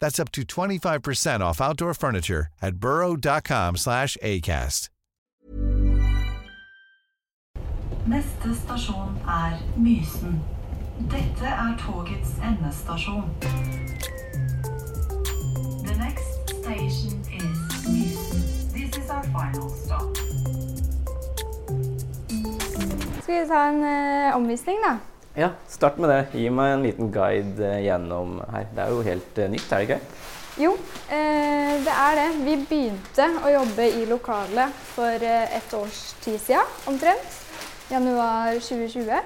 That's up to 25% off outdoor furniture at burrow.com slash ACAST. Neste stasjon er Mysen. Dette er togets endestasjon. The next station is Mysen. This is our final stop. Skal vi ta en eh, omvisning, da? Ja, start med det. Gi meg en liten guide eh, gjennom her. Det er jo helt eh, nytt, er det ikke? Jo, eh, det er det. Vi begynte å jobbe i lokalet for et års tid siden, omtrent. Januar 2020.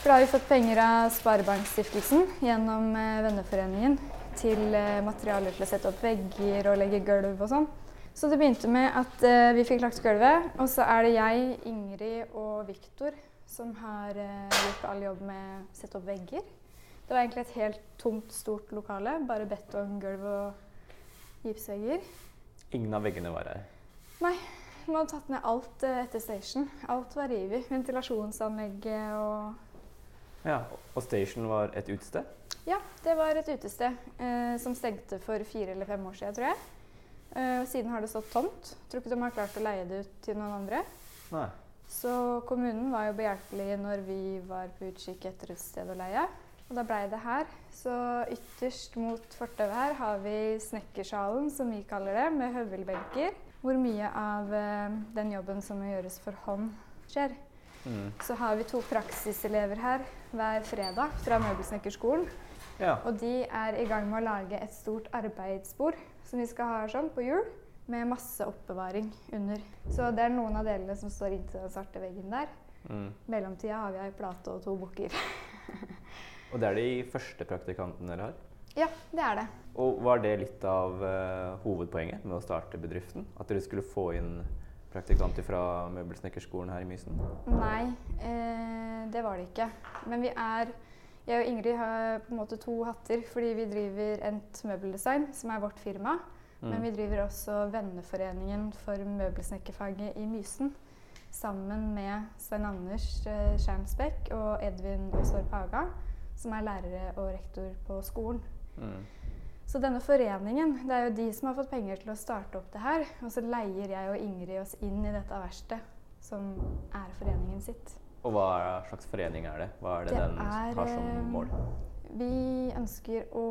For da har vi fått penger av Sparebankstiftelsen gjennom venneforeningen til materialer til å sette opp vegger og legge gulv og sånn. Så det begynte med at vi fikk lagt gulvet, og så er det jeg, Ingrid og Viktor som har eh, gjort all jobb med å sette opp vegger. Det var egentlig et helt tomt, stort lokale. Bare betonggulv og gipsvegger. Ingen av veggene var her. Nei, vi hadde tatt ned alt eh, etter station. Alt var revet. Ventilasjonsanlegget og Ja, Og Station var et utested? Ja, det var et utested eh, som stengte for fire eller fem år siden, tror jeg. Eh, siden har det stått tomt. Tror ikke de har klart å leie det ut til noen andre. Nei. Så kommunen var jo behjelpelig når vi var på utkikk etter et sted å leie. Og da blei det her. Så ytterst mot fortauet her har vi Snekkersalen, som vi kaller det, med høvelbenker. Hvor mye av eh, den jobben som må gjøres for hånd, skjer. Mm. Så har vi to praksiselever her hver fredag fra Møbelsnekkerskolen. Ja. Og de er i gang med å lage et stort arbeidsbord som vi skal ha sånn på hjul. Med masse oppbevaring under. Så det er noen av delene som står inntil den svarte veggen der. Mm. mellomtida har vi ei plate og to bukker. Og det er de første praktikantene dere har? ja, det er det. Og var det litt av uh, hovedpoenget med å starte bedriften? At dere skulle få inn praktikanter fra møbelsnekkerskolen her i Mysen? Nei, eh, det var det ikke. Men vi er Jeg og Ingrid har på en måte to hatter fordi vi driver Ent Møbeldesign, som er vårt firma. Men vi driver også Venneforeningen for møbelsnekkerfaget i Mysen. Sammen med Svein Anders eh, Skjernsbekk og Edvin Aastorp Haga, som er lærere og rektor på skolen. Mm. Så denne foreningen, det er jo de som har fått penger til å starte opp det her. Og så leier jeg og Ingrid oss inn i dette verkstedet, som er foreningen sitt. Og hva slags forening er det? Hva er det, Det den har som eh, mål? Vi ønsker å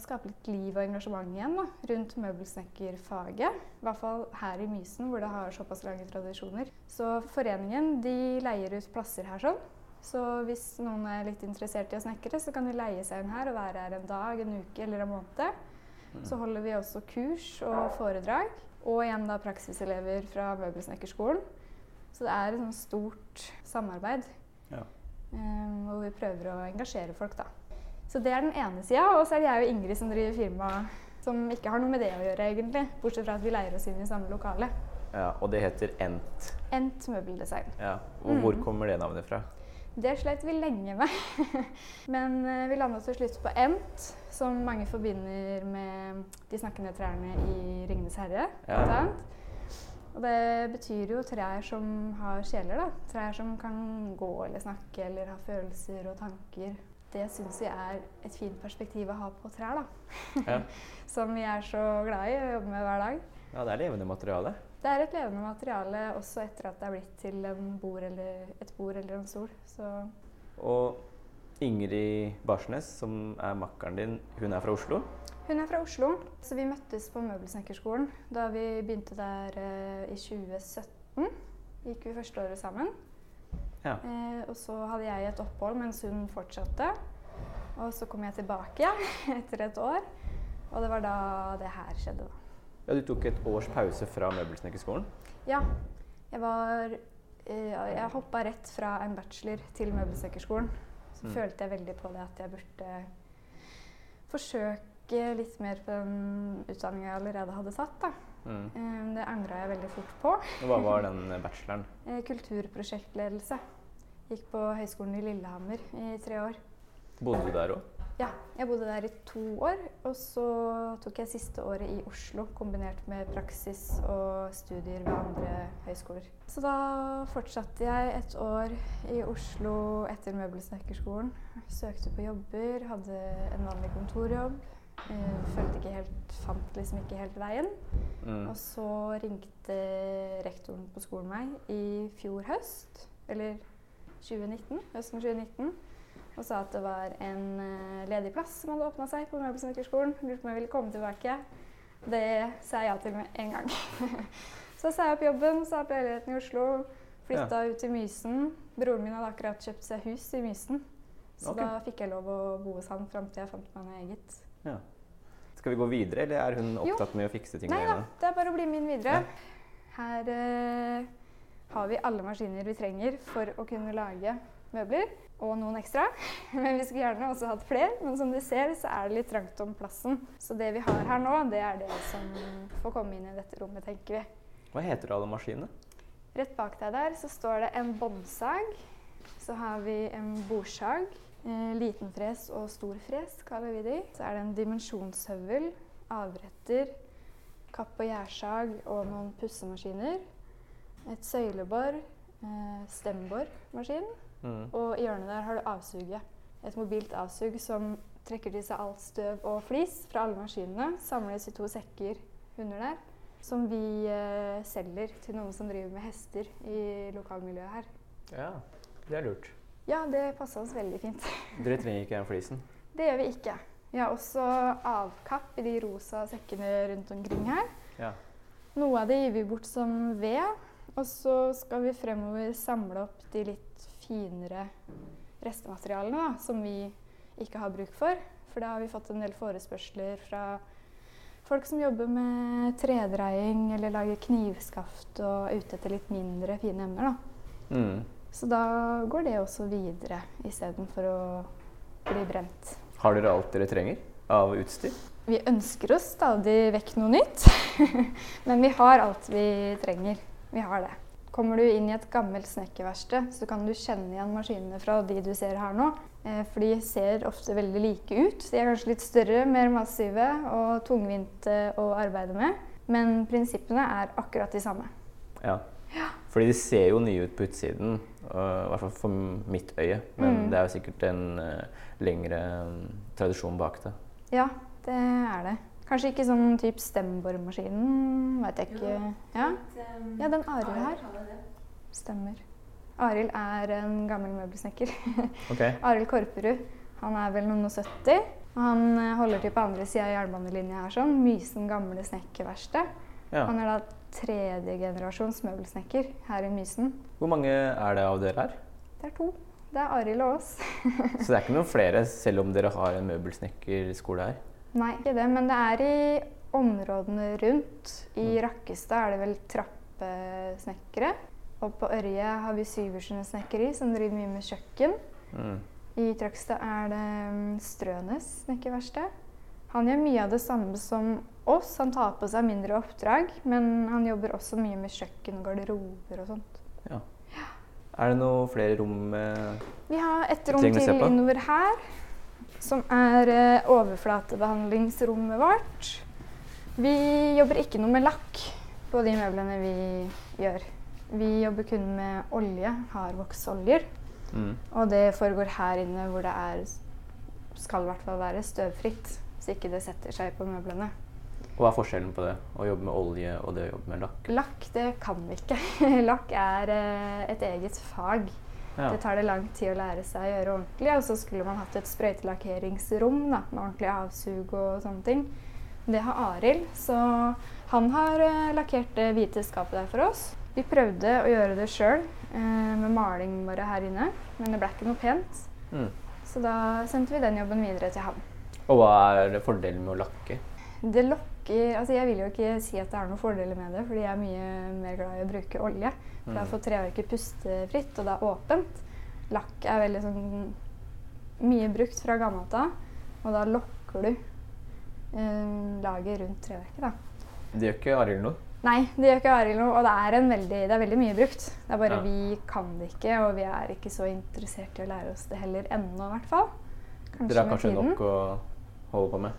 skape litt liv og engasjement igjen da, rundt møbelsnekkerfaget. I hvert fall her i Mysen, hvor det har såpass lange tradisjoner. Så foreningen de leier ut plasser her sånn. Så hvis noen er litt interessert i å snekre, så kan de leie seg inn her og være her en dag, en uke eller en måned. Så holder vi også kurs og foredrag. Og igjen da praksiselever fra møbelsnekkerskolen. Så det er et sånt stort samarbeid. Ja. Um, hvor vi prøver å engasjere folk, da. Så det er den ene sida. Og så er det jeg og Ingrid som driver firma som ikke har noe med det å gjøre, egentlig. Bortsett fra at vi leier oss inn i samme lokale. ja. Og det heter Ent. Ent møbeldesign. Ja. Og hvor Mm. kommer det navnet fra? Det slet vi lenge med. Men eh, vi landa til slutt på Ent, som mange forbinder med de snakkende trærne i 'Ringenes herre'. Ja. Og det betyr jo trær som har sjeler, da. Trær som kan gå eller snakke eller ha følelser og tanker. Det syns vi er et fint perspektiv å ha på trær, da. Ja. som vi er så glad i å jobbe med hver dag. ja, det er levende materiale. Det er et levende materiale også etter at det er blitt til en bord eller, et bord eller en stol. Så Og Ingrid Barsnes, som er makkeren din, hun er fra Oslo. hun er fra Oslo, så vi møttes på Møbelsnekkerskolen da vi begynte der eh, i 2017. Gikk vi første året sammen. Ja. Eh, og så hadde jeg et opphold mens hun fortsatte. Og så kom jeg tilbake igjen etter et år. Og det var da det her skjedde, da. ja, du tok et års pause fra møbelsnekkerskolen. Ja. Jeg var eh, Jeg hoppa rett fra en bachelor til møbelsnekkerskolen. Så Mm. følte jeg veldig på det at jeg burde forsøke litt mer på den utdanninga jeg allerede hadde tatt. da. Mm. Eh, Det angra jeg veldig fort på. Hva var den bacheloren? Eh, Kulturprosjektledelse. Gikk på Høgskolen i Lillehammer i tre år. Bodde du der òg? Ja, jeg bodde der i to år. Og så tok jeg siste året i Oslo, kombinert med praksis og studier ved andre høyskoler. Så da fortsatte jeg et år i Oslo etter møbelsnekkerskolen. Søkte på jobber, hadde en vanlig kontorjobb. Eh, følte ikke helt, fant liksom ikke helt veien. Mm. Og så ringte rektoren på skolen meg i fjor høst, eller 2019, høsten 2019, og sa at det var en eh, ledig plass som hadde åpna seg på møbelsnekkerskolen. Lurte på om jeg ville komme tilbake. Det sa jeg ja til med en gang. så sa jeg opp jobben, sa opp leiligheten i Oslo, flytta ut til Mysen. Broren min hadde akkurat kjøpt seg hus i Mysen, så okay. da fikk jeg lov å bo hos han fram til jeg fant meg noe eget. Ja. Skal vi gå videre, eller er hun Jo. opptatt med å fikse ting Nei da, det er bare å bli med inn videre. Ja. Her eh, har vi alle maskiner vi trenger for å kunne lage møbler, og noen ekstra. Men vi skulle gjerne også hatt flere, men som du ser så er det litt trangt om plassen. Så det vi har her nå, det er det som får komme inn i dette rommet, tenker vi. Hva heter alle maskinene? Rett bak deg der så står det en båndsag. Så har vi en bordsag. Eh, liten fres og stor fres kaller vi de. Så er det en dimensjonshøvel, avretter, kapp- og gjærsag og noen pussemaskiner. Et søylebor, eh, stembormaskin. Mm. Og i hjørnet der har du avsuget. Et mobilt avsug som trekker til seg alt støv og flis fra alle maskinene. Samles i to sekker under der. Som vi eh, selger til noen som driver med hester i lokalmiljøet her. Ja, det er lurt. Ja, det passa oss veldig fint. Dere trenger ikke den flisen. Det gjør vi ikke. Vi har også avkapp i de rosa sekkene rundt omkring her. Ja. Noe av det gir vi bort som ved. Og så skal vi fremover samle opp de litt finere restematerialene da, som vi ikke har bruk for. For da har vi fått en del forespørsler fra folk som jobber med tredreiing eller lager knivskaft og er ute etter litt mindre fine emner. Da. Mm. Så da går det også videre istedenfor å bli brent. Har dere alt dere trenger av utstyr? Vi ønsker oss stadig vekk noe nytt, men vi har alt vi trenger. Vi har det. Kommer du inn i et gammelt snekkerverksted, så kan du kjenne igjen maskinene fra de du ser her nå. Eh, For de ser ofte veldig like ut. De er kanskje litt større, mer massive og tungvinte å arbeide med. Men prinsippene er akkurat de samme. Ja. Fordi de ser jo nye ut på utsiden, i hvert fall for mitt øye. Men Mm. det er jo sikkert en øh, lengre øh, tradisjon bak det. Ja, det er det. Kanskje ikke sånn type stembormaskinen, veit jeg ikke. Ja, ja den Arild her. Stemmer. Arild er en gammel møbelsnekker. Okay. Arild Korperud. Han er vel noen og 70. Og han eh, holder til på andre sida av jernbanelinja her, sånn. Mysen gamle snekkerverksted. Ja. Han er da tredje generasjons møbelsnekker her i Mysen. Hvor mange er det av dere her? Det er to. Det er Arild og oss. Så det er ikke noen flere, selv om dere har en møbelsnekkerskole her? Nei, ikke det, men det er i områdene rundt. I Rakkestad er det vel trappesnekkere. Og på Ørje har vi Syversen snekkeri, som driver mye med kjøkken. Mm. I Trøgstad er det mm, Strønes snekkerverksted. Han gjør mye av det samme som oss. Han tar på seg mindre oppdrag, men han jobber også mye med kjøkken og garderober og sånt. Ja. Er det noen flere rom eh, Vi har et rom til innover her, som er eh, overflatebehandlingsrommet vårt. Vi jobber ikke noe med lakk på de møblene vi gjør. Vi jobber kun med olje, hardvoksoljer. Mm. Og det foregår her inne hvor det er skal i hvert fall være støvfritt, så ikke det setter seg på møblene. Og Hva er forskjellen på det å jobbe med olje og det å jobbe med lakk? Lakk, det kan vi ikke. Lakk er eh, et eget fag. Ja. Det tar det lang tid å lære seg å gjøre ordentlig. Og så skulle man hatt et sprøytelakkeringsrom da, med ordentlig avsug og sånne ting. Det har Arild, så han har eh, lakkert det hvite skapet der for oss. Vi prøvde å gjøre det sjøl eh, med maling bare her inne, men det ble ikke noe pent. Mm. Så da sendte vi den jobben videre til ham. Og hva er fordelen med å lakke? Det lokker Altså jeg vil jo ikke si at det er noen fordeler med det, fordi jeg er mye mer glad i å bruke olje. For da Mm. får treverket pustefritt, og det er åpent. Lakk er veldig sånn mye brukt fra gammelt av, og da lokker du eh, laget rundt treverket, da. Det gjør ikke Arild noe. Nei, det gjør ikke Arild noe, og det er, en veldig, det er veldig mye brukt. Det er bare Ja. vi kan det ikke, og vi er ikke så interessert i å lære oss det heller ennå, i hvert fall. Kanskje Dere har kanskje nok å holde på med?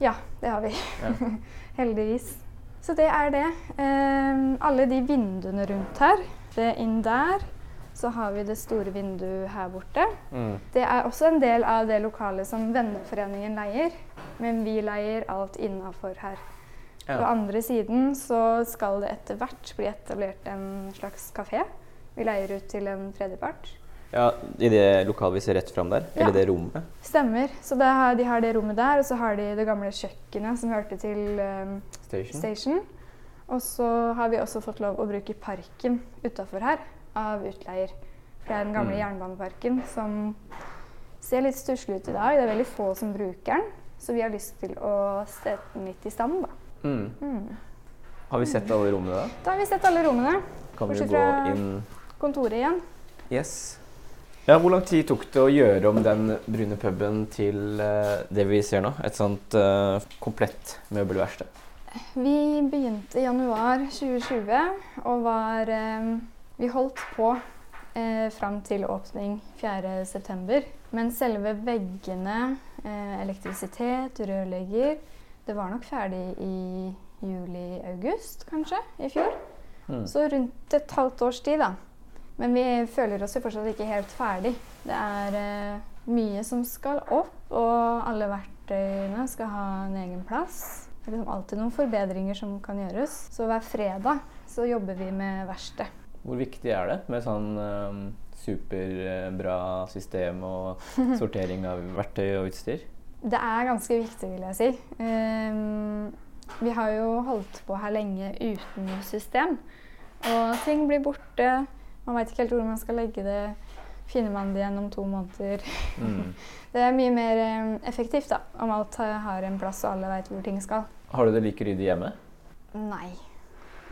Ja, det har vi. Ja. Heldigvis. Så det er det. Ehm, alle de vinduene rundt her. Det inn der. Så har vi det store vinduet her borte. Mm. Det er også en del av det lokalet som venneforeningen leier. Men vi leier alt innafor her. Ja. På andre siden så skal det etter hvert bli etablert en slags kafé. Vi leier ut til en tredjepart. Ja, I det lokalet vi ser rett fram der? Ja. Eller det rommet? Stemmer. Så det har, de har det rommet der, og så har de det gamle kjøkkenet som hørte til um, Station? Station. Og så har vi også fått lov å bruke parken utafor her av utleier. For det er den gamle Mm. jernbaneparken som ser litt stusslig ut i dag. Det er veldig få som bruker den, så vi har lyst til å sette den litt i stand. Da. Mm. Mm. Har vi sett alle rommene da? da har vi sett alle rommene. Kan vi gå inn Kontoret igjen. Yes. Ja, Hvor lang tid tok det å gjøre om den brune puben til uh, det vi ser nå? Et sånt uh, komplett møbelverksted? Vi begynte i januar 2020 og var uh, Vi holdt på eh, fram til åpning 4.9. Men selve veggene, eh, elektrisitet, rørlegger Det var nok ferdig i juli-august, kanskje, i fjor. Mm. Så rundt et halvt års tid, da. Men vi føler oss jo fortsatt ikke helt ferdig. Det er eh, mye som skal opp, og alle verktøyene skal ha en egen plass. Det er liksom alltid noen forbedringer som kan gjøres. Så hver fredag så jobber vi med verksted. Hvor viktig er det med sånn eh, superbra system og sortering av verktøy og utstyr? Det er ganske viktig, vil jeg si. Um, vi har jo holdt på her lenge uten system. Og ting blir borte. Man veit ikke helt hvor man skal legge det. Finner man det igjen om to måneder? Mm. Det er mye mer eh, effektivt da, om alt har- en plass og alle veit hvor ting skal. Har du det like ryddig hjemme? Nei.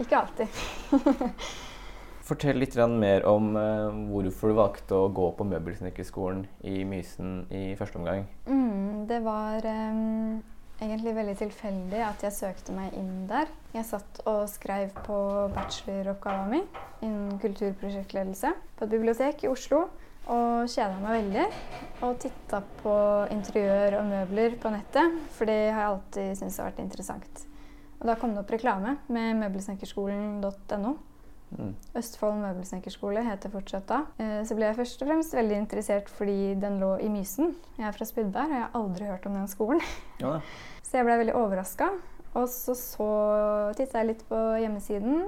Ikke alltid. Fortell litt mer om eh, hvorfor du valgte å gå på møbelsnekkerskolen i Mysen i første omgang. Mm, det var em, egentlig veldig tilfeldig at jeg søkte meg inn der. Jeg satt og skrev på bacheloroppgaven min innen kulturprosjektledelse på et bibliotek i Oslo. Og kjeda meg veldig. Og titta på interiør og møbler på nettet, for det har jeg alltid syntes har vært interessant. Og da kom det opp reklame med møbelsnekkerskolen.no. Mm. Østfold møbelsnekkerskole heter fortsatt da. Eh, Så ble jeg først og fremst veldig interessert fordi den lå i Mysen. Jeg er fra Spydberg, og jeg har aldri hørt om den skolen. Ja. Så jeg ble veldig overraska. Og så, så titta jeg litt på hjemmesiden.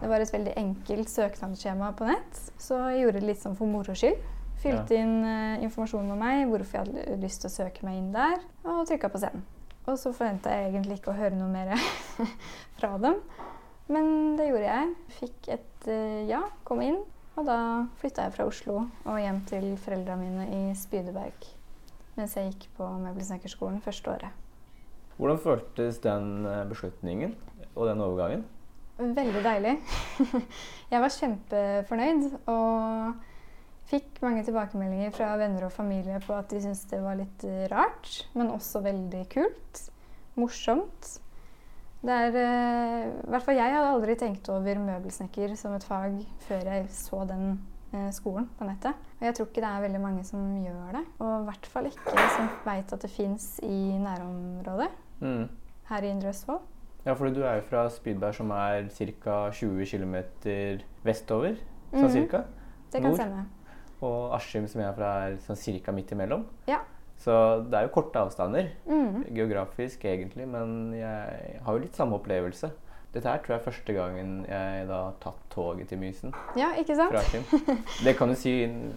Det var et veldig enkelt søknadsskjema på nett, så jeg gjorde det litt sånn for moro skyld. Fylte inn uh, informasjon om meg, hvorfor jeg hadde lyst til å søke meg inn der, og trykka på send. Og så forventa jeg egentlig ikke å høre noe mer fra dem. Men det gjorde jeg. Fikk et eh, ja, kom inn. Og da flytta jeg fra Oslo og hjem til foreldra mine i Spydeberg. Mens jeg gikk på møbelsnekkerskolen første året. Hvordan føltes den eh, beslutningen og den overgangen? Veldig deilig. jeg var kjempefornøyd og fikk mange tilbakemeldinger fra venner og familie på at de syntes det var litt eh, rart, men også veldig kult. Morsomt. Det er eh, I hvert fall jeg hadde aldri tenkt over møbelsnekker som et fag før jeg så den eh, skolen på nettet. Og jeg tror ikke det er veldig mange som gjør det. Og i hvert fall ikke som veit at det fins i nærområdet Mm. her i Indre Østfold. Ja, for du er jo fra Spydberg, som er ca. 20 km vestover. Sånn Mhm. cirka. Det kan Nord. stemme. Og Askim, som jeg er fra, er sånn cirka midt imellom. Ja. Så det er jo korte avstander. mm. Geografisk, egentlig, men jeg har jo litt samme opplevelse. Dette her tror jeg er første gangen jeg da har tatt toget til Mysen Ja, ikke sant? Det kan jo si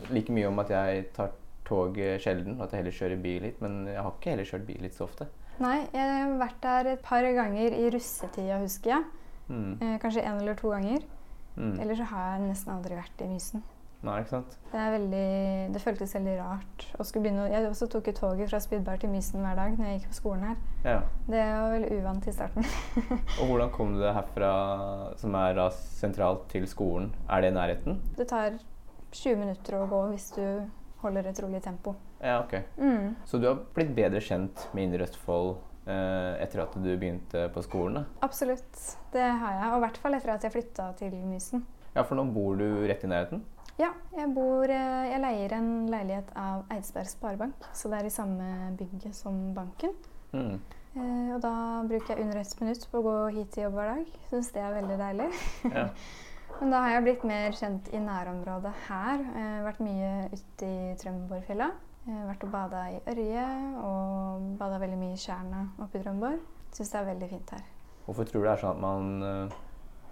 like mye om at jeg tar toget sjelden, at jeg heller kjører bil hit, men jeg har ikke heller kjørt bil hit så ofte. Nei, jeg har vært der et par ganger i russetida, husker jeg. Mm. Eh, kanskje en eller to ganger. Mm. Ellers så har jeg nesten aldri vært i Mysen. Nei, ikke sant? Det, er veldig, det føltes veldig rart å begynne Jeg også tok jo toget fra Spydberg til Mysen hver dag når jeg gikk på skolen her. Ja. Det var veldig uvant i starten. Og hvordan kom du deg herfra, som er da sentralt, til skolen? Er det i nærheten? det tar 20 minutter å gå hvis du holder et rolig tempo. Ja, ok. Mm. Så du har blitt bedre kjent med Indre Østfold eh, etter at du begynte på skolen? da? Absolutt. Det har jeg. Og i hvert fall etter at jeg flytta til Mysen. Ja, for nå bor du rett i nærheten? Ja, jeg bor eh, Jeg leier en leilighet av Eidsberg Sparebank, så det er i samme bygget som banken. Mm. Eh, og da bruker jeg under ett minutt på å gå hit til jobb hver dag. Syns det er veldig deilig. Ja. Men da har jeg blitt mer kjent i nærområdet her. Eh, vært mye ute i Trømborgfjella. Eh, vært og bada i Ørje og bada veldig mye i Tjerna oppe i Trømborg. Syns det er veldig fint her. Hvorfor tror du det er sånn at man eh,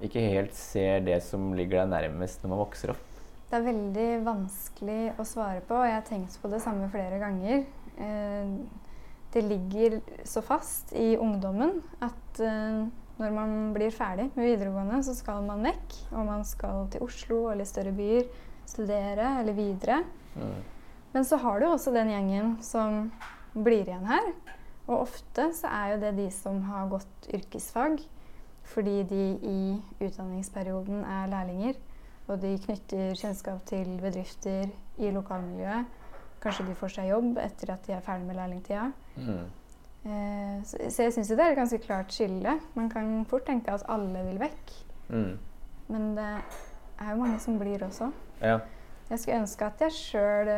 ikke helt ser det som ligger deg nærmest når man vokser opp? Det er veldig vanskelig å svare på, og jeg har tenkt på det samme flere ganger. Eh, det ligger så fast i ungdommen at eh, når man blir ferdig med videregående, så skal man vekk. Og man skal til Oslo eller større byer, studere eller videre. Mm. Men så har du også den gjengen som blir igjen her. Og ofte så er jo det de som har gått yrkesfag, fordi de i utdanningsperioden er lærlinger, og de knytter kjennskap til bedrifter i lokalmiljøet. Kanskje de får seg jobb etter at de er ferdig med lærlingtida. Mm. Eh, så, så jeg syns det er et ganske klart skille. Man kan fort tenke at alle vil vekk. Mm. Men det er jo mange som blir også. Ja. Jeg skulle ønske at jeg sjøl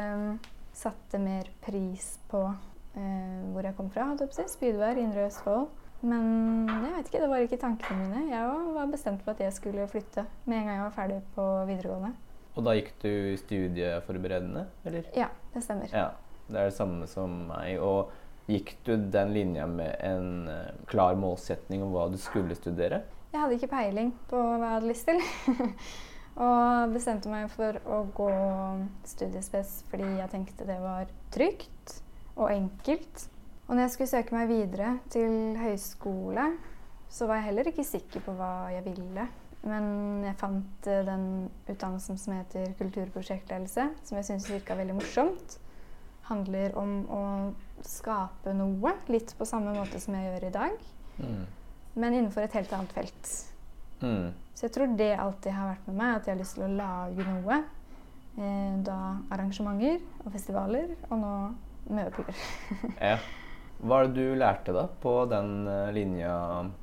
satte mer pris på eh, hvor jeg kom fra. Spydvær, Indre Østfold. Men jeg vet ikke, det var ikke tankene mine. Jeg var- bestemt på at jeg skulle flytte med en gang jeg var ferdig på videregående. Og da gikk du studieforberedende, eller? Ja, det stemmer. Ja, det er det samme som meg. Og gikk du den linja med en eh, klar målsetning om hva du skulle studere? Jeg hadde ikke peiling på hva jeg hadde lyst til. og bestemte meg for å gå studiespes fordi jeg tenkte det var trygt og enkelt. Og når jeg skulle søke meg videre til høyskole, så var jeg heller ikke sikker på hva jeg ville. Men jeg fant eh, den utdannelsen som heter kulturprosjektledelse, som jeg syntes virka veldig morsomt. Handler om å skape noe, litt på samme måte som jeg gjør i dag Mm. men innenfor et helt annet felt. Mm. Så jeg tror det alltid har vært med meg, at jeg har lyst til å lage noe. Eh, da arrangementer og festivaler, og nå møbler. Ja. Hva er det du lærte da på den eh, linja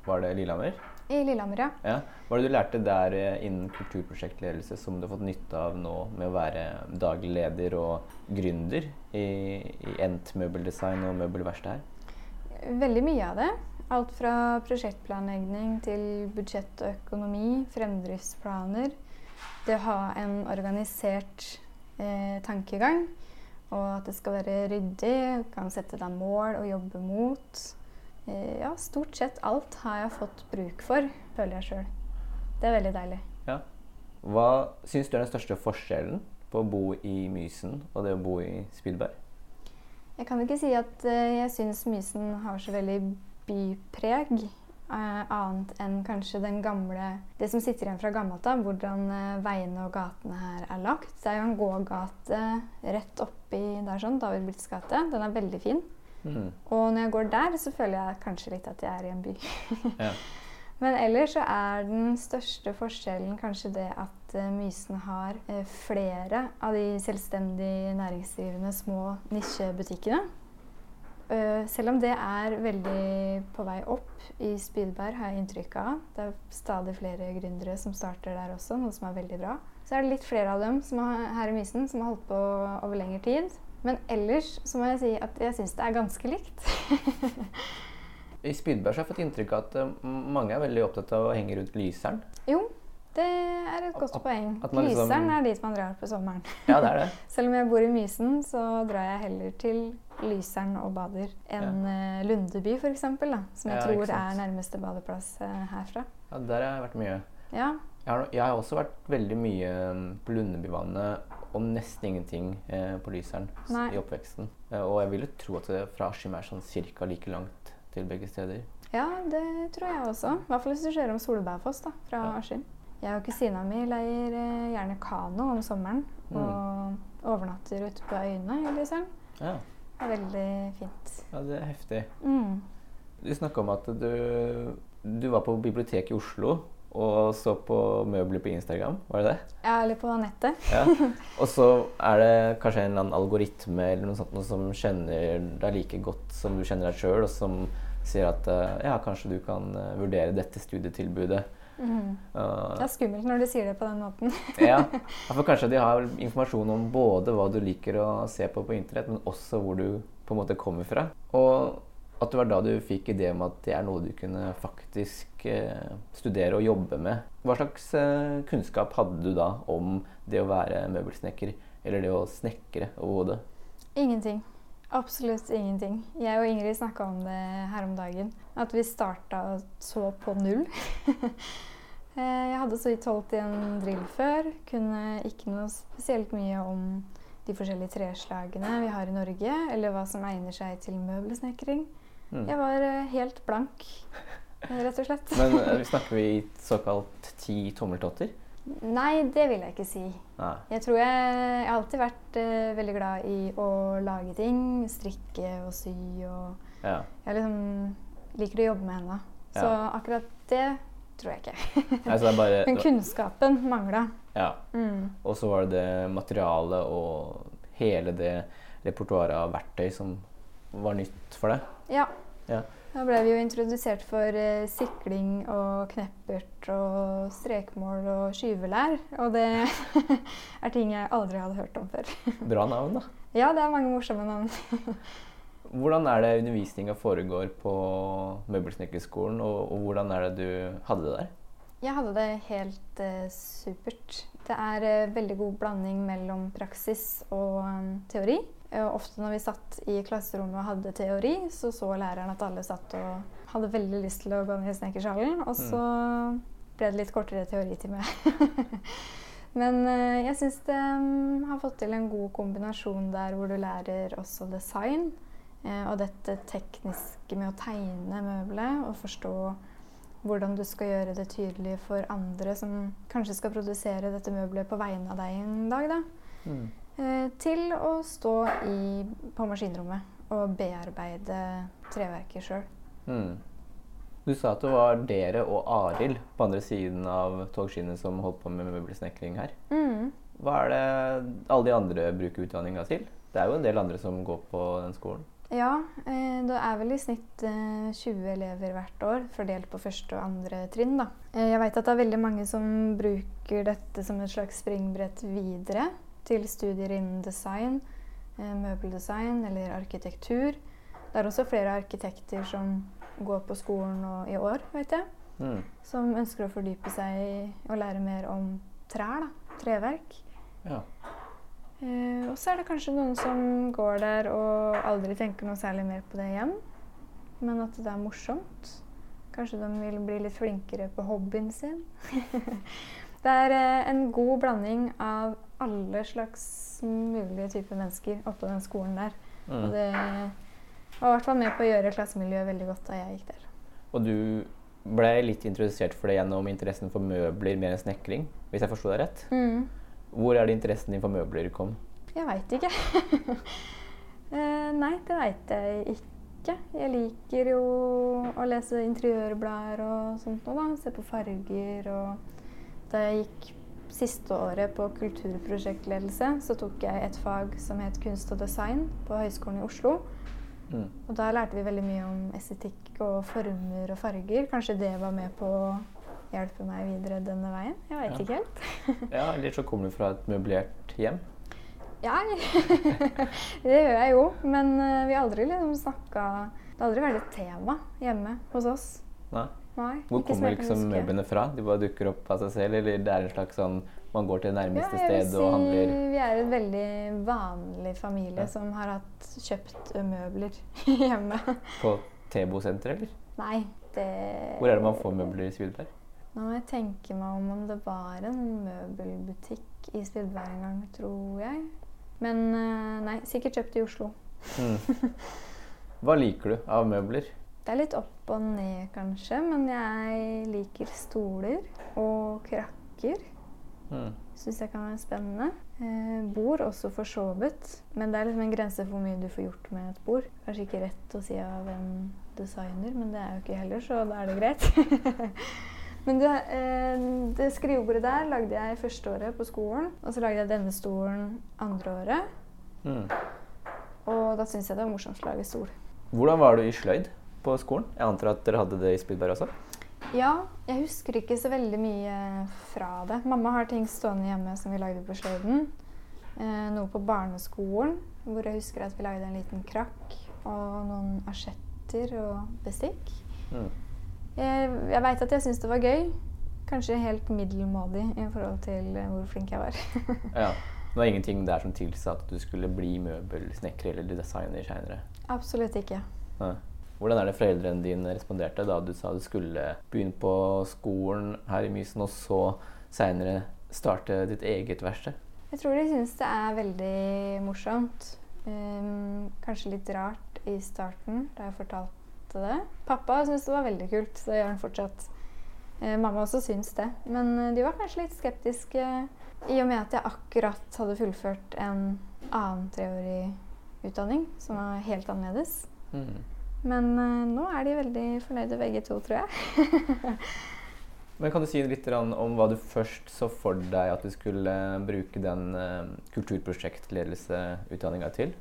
Var det Lillehammer? I Lillehammer, ja. Ja. Hva er det du lærte der eh, innen kulturprosjektledelse som du har fått nytte av nå med å være daglig leder og gründer i, i Ent møbeldesign og møbelverksted her? Veldig mye av det. Alt fra prosjektplanlegging til budsjett og økonomi, fremdriftsplaner. Det å ha en organisert eh, tankegang, og at det skal være ryddig. Kan sette deg mål og jobbe mot. Eh, ja, stort sett alt har jeg fått bruk for, føler jeg sjøl. Det er veldig deilig. Ja. Hva syns du er den største forskjellen på å bo i Mysen og det å bo i Spydberg? Jeg kan ikke si at eh, jeg syns Mysen har så veldig bypreg. Eh, annet enn kanskje den gamle Det som sitter igjen fra gammelt av, hvordan uh, veiene og gatene her er lagt. Det er jo en gågate rett oppi der sånn, David Blitz gate. Den er veldig fin. Mm. Og når jeg går der, så føler jeg kanskje litt at jeg er i en by. Ja. Men ellers så er den største forskjellen kanskje det at uh, Mysen har flere av de selvstendig næringsdrivende små nisjebutikkene. Eh, selv om det er veldig på vei opp i Spydberg, har jeg inntrykk av. Det er stadig flere gründere som starter der også, noe som er veldig bra. Så er det litt flere av dem som har, her i Mysen som har holdt på over lengre tid. Men ellers så må jeg si at jeg syns det er ganske likt. I Spydberg så har jeg fått inntrykk av at eh, mange er veldig opptatt av å henge rundt Lyseren. Jo, det er et godt At- poeng. at liksom- Lyseren er dit man drar på sommeren. Ja, det er det. Selv om jeg bor i Mysen, så drar jeg heller til Lyseren og bader enn ja. Lundeby f.eks., som jeg Ja, tror er nærmeste badeplass eh, herfra. Ja, Der har jeg vært mye. Ja, Jeg har, jeg har også vært veldig mye mm, på Lundebyvannet og nesten ingenting eh, på Lyseren Nei. i oppveksten. Eh, og jeg vil jo tro at det fra Askim er sånn cirka like langt til begge steder. ja, det tror jeg også. I hvert fall hvis du ser om Solbergfoss da, fra Ja. Askim. Jeg og kusina mi leier eh, gjerne kano om sommeren Mm. og overnatter ute på øyene i Lyseren. Ja, Det er veldig fint. ja det er heftig. Mm. Du snakka om at du, du var på biblioteket i Oslo og så på møbler på Instagram. Var det det? Ja, eller på nettet. Ja. Og så er det kanskje en eller annen algoritme eller noe sånt noe som kjenner deg like godt som du kjenner deg sjøl, og som sier at eh, ja, kanskje du kan eh, vurdere dette studietilbudet. Mhm. Uh, Det er skummelt når du sier det på den måten. ja, for kanskje de har informasjon om både hva du liker å se på på internett, men også hvor du på en måte kommer fra. Og at det var da du fikk ideen om at det er noe du kunne faktisk eh, studere og jobbe med. Hva slags eh, kunnskap hadde du da om det å være møbelsnekker, eller det å snekre overhodet? Ingenting. Absolutt ingenting. Jeg og Ingrid snakka om det her om dagen. At vi starta så på null. Eh, jeg hadde så vidt holdt i en drill før. Kunne ikke noe spesielt mye om de forskjellige treslagene vi har i Norge, eller hva som egner seg til møbelsnekring. Mm. Jeg var eh, helt blank, rett og slett. Men eh, snakker vi såkalt ti tommeltotter? Nei, det vil jeg ikke si. Nei. Jeg tror jeg, jeg har alltid vært uh, veldig glad i å lage ting. Strikke og sy og Ja. Jeg liksom liker å jobbe med henne. Så Ja. akkurat det tror jeg ikke. Det er bare, Men kunnskapen mangla. ja. Mm. Og så var det det materialet og hele det repertoaret av verktøy som var nytt for deg. Ja. Ja. Da ble vi jo introdusert for eh, sikling og kneppert og strekmål og skyvelær. Og det er ting jeg aldri hadde hørt om før. Bra navn, da. Ja, det er mange morsomme navn. Hvordan er det undervisninga foregår på møbelsnekkerskolen, og, og hvordan er det du hadde det der? Jeg hadde det helt eh, supert. Det er eh, veldig god blanding mellom praksis og um, teori. Eh, ofte når vi satt i klasserommet og hadde teori, så så læreren at alle satt og hadde veldig lyst til å gå ned i snekkersalen. Og så ble det litt kortere teoritime. Men eh, jeg syns det mm, har fått til en god kombinasjon der hvor du lærer også design. eh, og dette tekniske med å tegne møbelet og forstå hvordan du skal gjøre det tydelig for andre som kanskje skal produsere dette møbelet på vegne av deg en dag. Da. Eh, til å stå i, på maskinrommet og bearbeide treverket sjøl. Mm. Du sa at det var dere og Arild på andre siden av togskinnet som holdt på med møbelsnekring her. Mm. Hva er det alle de andre bruker utdanninga til? Det er jo en del andre som går på den skolen. Ja, eh, det er vel i snitt eh, 20 elever hvert år, fordelt på første og andre trinn. Da. Eh, jeg veit at det er veldig mange som bruker dette som et slags springbrett videre til studier innen design, eh, møbeldesign eller arkitektur. Det er også flere arkitekter som går på skolen i år, vet jeg, Mm. som ønsker å fordype seg i å lære mer om trær, da. Treverk. Ja. Eh, og så er det kanskje noen som går der og aldri tenker noe særlig mer på det igjen. Men at det er morsomt. Kanskje de vil bli litt flinkere på hobbyen sin. det er eh, en god blanding av alle slags mulige typer mennesker oppå den skolen der. Og Mm. det var i hvert fall med på å gjøre klassemiljøet veldig godt da jeg gikk der. Og du ble litt introdusert for det gjennom interessen for møbler mer enn snekring, hvis jeg forsto deg rett? Mm. Hvor er det interessen din for møbler kom? Jeg veit ikke. eh, nei, det veit jeg ikke. Jeg liker jo å lese interiørblader og sånt noe, da. Se på farger og Da jeg gikk siste året på kulturprosjektledelse, så tok jeg et fag som het kunst og design på Høgskolen i Oslo. Mm. Og da lærte vi veldig mye om estetikk og former og farger. Kanskje det var med på å hjelpe meg videre denne veien? Jeg veit Ja. ikke helt. Ja, Eller så kommer du fra et møblert hjem. Ja, det gjør jeg jo. Men eh, vi har aldri liksom snakka Det har aldri vært et tema hjemme hos oss. Nei. Nei, Hvor kommer liksom møblene fra? De bare dukker opp av seg selv, eller det er en slags sånn man går til det nærmeste Ja, sted og handler Vi er en veldig vanlig familie Ja. som har hatt kjøpt møbler hjemme. på Tebo-senteret, eller? Nei, det Hvor er det man får møbler i Spydberg? Nå må jeg tenke meg om om det var en møbelbutikk i Spydberg en gang, tror jeg. Men nei, sikkert kjøpt i Oslo. Mm. Hva liker du av møbler? Det er litt opp og ned, kanskje, men jeg liker stoler og krakker. Mm. Syns jeg kan være spennende. Eh, bord også for så vidt. Men det er liksom en grense for hvor mye du får gjort med et bord. Kanskje ikke rett å si av en designer, men det er jo ikke heller, så da er det greit. men det, eh, det skrivebordet der lagde jeg første året på skolen. Og så lagde jeg denne stolen andre året. Mm. Og da syns jeg det var morsomt å lage stol. Hvordan var du i sløyd på skolen? Jeg antar at dere hadde det i Spydberg også? Ja, jeg husker ikke så veldig mye fra det. Mamma har ting stående hjemme som vi lagde på sløyden. Eh, noe på barneskolen, hvor jeg husker at vi lagde en liten krakk og noen asjetter og bestikk. Mm. Jeg, jeg veit at jeg syntes det var gøy. Kanskje helt middelmådig i forhold til eh, hvor flink jeg var. Ja. Det var ingenting der som tilsa at du skulle bli møbelsnekker eller designer seinere? Absolutt ikke. Hvordan er det foreldrene dine responderte da du sa du skulle begynne på skolen her i Mysen, og så seinere starte ditt eget verksted? Jeg tror de syns det er veldig morsomt. Um, kanskje litt rart i starten da jeg fortalte det. Pappa syntes det var veldig kult. Det gjør han fortsatt. Uh, mamma også syns det. Men eh, de var kanskje litt skeptiske i og med at jeg akkurat hadde fullført en annen treårig utdanning som var helt annerledes. Mm. Men uh, nå er de veldig fornøyde begge to, tror jeg. Men kan du si litt om hva du først så for deg at du skulle bruke den uh, kulturprosjektledelseutdanninga til?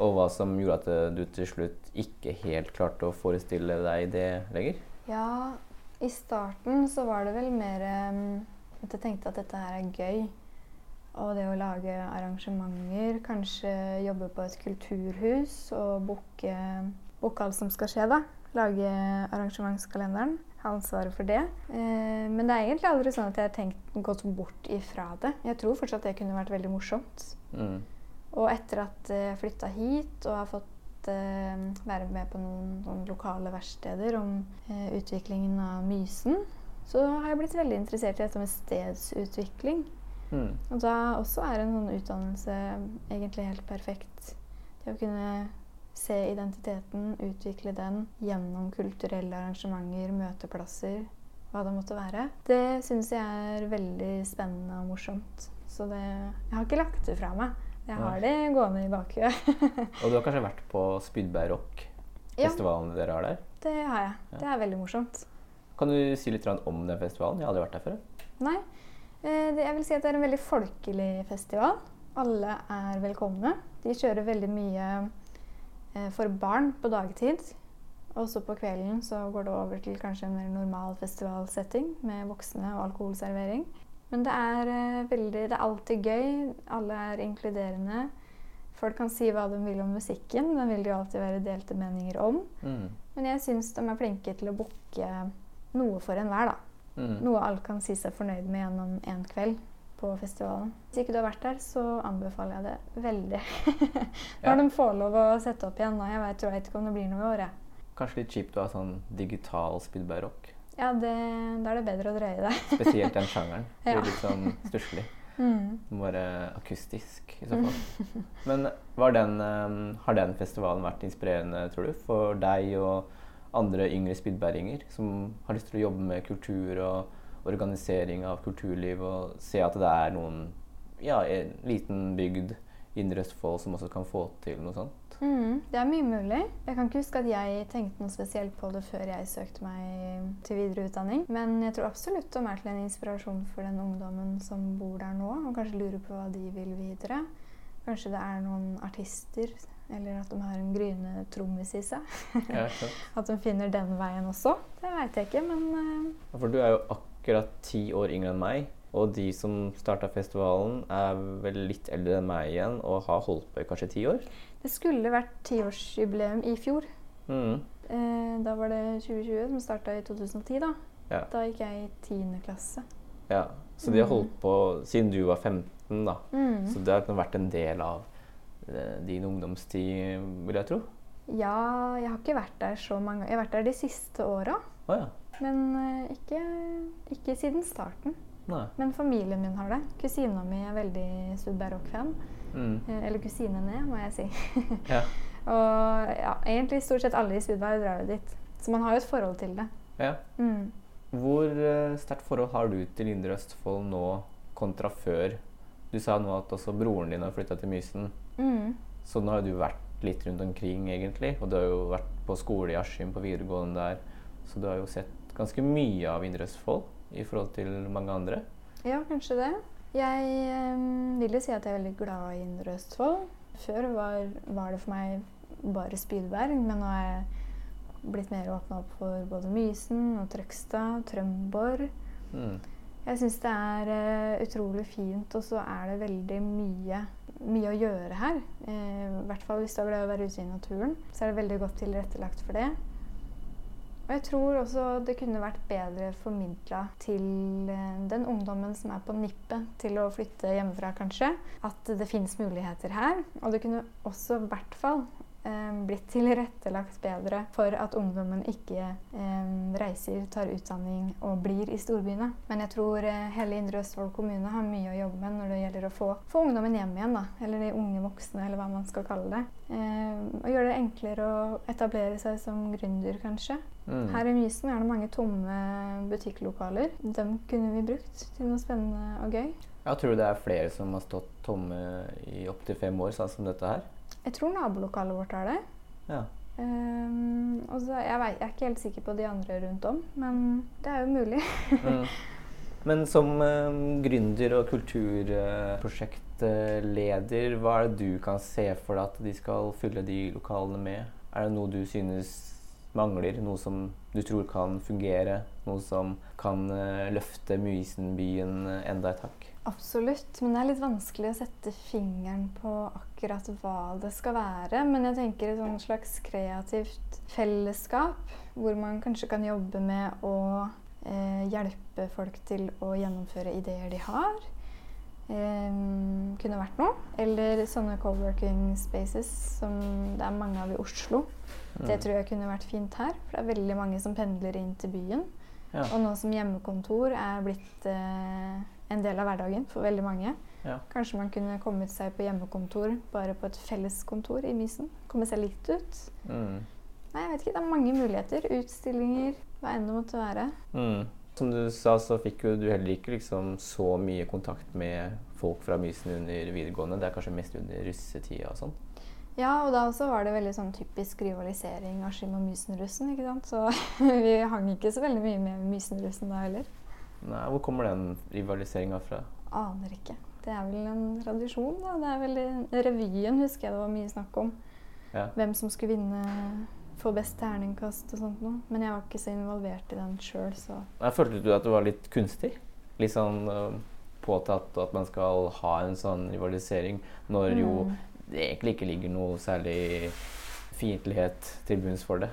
Og hva som gjorde at eh, du til slutt ikke helt klarte å forestille deg det lenger? Ja, i starten så var det vel mer um, at jeg tenkte at dette her er gøy. Og det å lage arrangementer, kanskje jobbe på et kulturhus og booke booke alt som skal skje, da. Lage arrangementskalenderen. Ha ansvaret for det. Eh, men det er egentlig aldri sånn at jeg har tenkt gått bort ifra det. Jeg tror fortsatt det kunne vært veldig morsomt. Mm. Og etter at jeg flytta hit og har fått eh, være med på noen, noen lokale verksteder om eh, utviklingen av Mysen, så har jeg blitt veldig interessert i dette med stedsutvikling. Mm. Og da også er en sånn utdannelse egentlig helt perfekt. Det å kunne se identiteten, utvikle den gjennom kulturelle arrangementer, møteplasser, hva det måtte være. Det syns jeg er veldig spennende og morsomt. Så det, jeg har ikke lagt det fra meg. Jeg har det gående i bakhuet. Og du har kanskje vært på Spydberg Rock-festivalen dere har der? Det har jeg. Det er veldig morsomt. Kan du si litt om den festivalen? Jeg har aldri vært der før. Nei, eh, jeg vil si at det er en veldig folkelig festival. Alle er velkomne. De kjører veldig mye for barn på dagtid. Og så på kvelden så går det over til kanskje en mer normal festivalsetting med voksne og alkoholservering. Men det er, eh, veldig, det er alltid gøy. Alle er inkluderende. Folk kan si hva de vil om musikken. Den vil det jo alltid være delte meninger om. Mm. Men jeg syns de er flinke til å booke noe for enhver, da. Mm. Noe alle kan si seg fornøyd med gjennom en kveld på festivalen. Hvis ikke du har vært der, så anbefaler jeg det veldig. Ja. Når de får lov å sette opp igjen. Jeg vet, tror jeg ikke om det blir noe i år, jeg. Kanskje litt kjipt å ha sånn digital Spydberg Rock. Ja, det, da er det bedre å drøye det. Spesielt den sjangeren. Det Ja. litt sånn stusslig. Mm. Må være akustisk i så fall. Men var den, eh, har den festivalen vært inspirerende, tror du, for deg og andre yngre spydberginger som har lyst til å jobbe med kultur og organisering av kulturliv, og se at det er noen ja, en liten bygd Indre Østfold som også kan få til noe sånt? Mm, det er mye mulig. Jeg kan ikke huske at jeg tenkte noe spesielt på det før jeg søkte meg til videre utdanning. Men jeg tror absolutt de er til en inspirasjon for den ungdommen som bor der nå, og kanskje lurer på hva de vil videre. Kanskje det er noen artister, eller at de har en gryende trommis i seg. At de finner den veien også. Det veit jeg ikke, men uh... For du er jo akkurat ti år yngre enn meg. Og de som starta festivalen, er vel litt eldre enn meg igjen og har holdt på i kanskje ti år. det skulle vært tiårsjubileum i fjor. Mm. Eh, da var det 2020, som starta i 2010. Da Ja. Da gikk jeg i tiende klasse. ja. Så de har holdt på siden du var 15, da. Mm. Så det har vært en del av eh, din ungdomstid, vil jeg tro? Ja, jeg har ikke vært der så mange ganger. Jeg har vært der de siste åra. Oh, ja. Men uh, ikke, ikke siden starten. Nei. Men familien min har det. Kusina mi er veldig Sudberg Rock-fan. Mm. Uh, Eller kusinene, må jeg si. Ja. Og ja, egentlig stort sett alle i Sudberg drar jo dit. Så man har jo et forhold til det. ja. Mm. Hvor uh, sterkt forhold har du til Indre Østfold nå kontra før? Du sa nå at også broren din har flytta til Mysen. Mm. Så nå har du vært litt rundt omkring, egentlig. Og du har jo vært på skole i Askim, på videregående der. Så du har jo sett ganske mye av Indre Østfold i forhold til mange andre. Ja, kanskje det. Jeg eh, vil jo si at jeg er veldig glad i Indre Østfold. Før var, var det for meg bare Spydberg, men nå er jeg blitt mer åpna opp for både Mysen og Trøgstad, Trømborg. Mm. Jeg syns det er uh, utrolig fint, og så er det veldig mye, mye å gjøre her. Eh, I hvert fall hvis du er glad i å være ute i naturen, så er det veldig godt tilrettelagt for det. Og jeg tror også det kunne vært bedre formidla til eh, den ungdommen som er på nippet til å flytte hjemmefra, kanskje, at det fins muligheter her. Og det kunne også i hvert fall eh, blitt tilrettelagt bedre for at ungdommen ikke eh, reiser, tar utdanning og blir i storbyene. Men jeg tror eh, hele Indre Østfold kommune har mye å jobbe med når det gjelder å få, få ungdommen hjem igjen. Da. Eller de unge voksne, eller hva man skal kalle det. Eh, og gjøre det enklere å etablere seg som gründer, kanskje. Mm. Her i Mysen er det mange tomme butikklokaler. Dem kunne vi brukt til noe spennende og gøy. Jeg tror det er flere som har stått tomme i opptil fem år, sånn som dette her. Jeg tror nabolokalet vårt har det. Ja. Um, og så, jeg, vet, jeg er ikke helt sikker på de andre rundt om, men det er jo mulig. Mm. Men som eh, gründer og kulturprosjektleder, hva er det du kan se for deg at de skal fylle de lokalene med? Er det noe du synes mangler? Noe som du tror kan fungere? Noe som kan eh, løfte Mysenbyen eh, enda et hakk? Absolutt, men det er litt vanskelig å sette fingeren på akkurat hva det skal være. Men jeg tenker et sånn slags kreativt fellesskap, hvor man kanskje kan jobbe med å eh, hjelpe folk til å gjennomføre ideer de har. Eh, kunne vært noe. Eller sånne co-working spaces som det er mange av i Oslo. Det Mm. tror jeg kunne vært fint her, for det er veldig mange som pendler inn til byen. Ja. Og nå som hjemmekontor er blitt eh, en del av hverdagen for veldig mange. Ja. Kanskje man kunne kommet seg på hjemmekontor bare på et felleskontor i Mysen. Komme seg litt ut. Mm. Nei, jeg vet ikke. Det er mange muligheter. Utstillinger, hva enn det måtte være. Mm. Som du sa, så fikk jo du heller ikke liksom så mye kontakt med folk fra Mysen under videregående. Det er kanskje mest under russetida og sånn. Ja, og da også var det veldig sånn typisk rivalisering av Skim og Mysenrussen, ikke sant. Så vi hang ikke så veldig mye med Mysenrussen da heller. Nei, hvor kommer den rivaliseringa fra? Aner ikke. Det er vel en tradisjon, da. Det er vel revyen husker jeg det var mye snakk om. Ja. Hvem som skulle vinne, få best terningkast og sånt noe. Men jeg var ikke så involvert i den sjøl, så Jeg følte du at det var litt kunstig? Litt sånn uh, påtatt at man skal ha en sånn rivalisering, når jo Mm. det egentlig ikke ligger noe særlig fiendtlighet til bunns for det.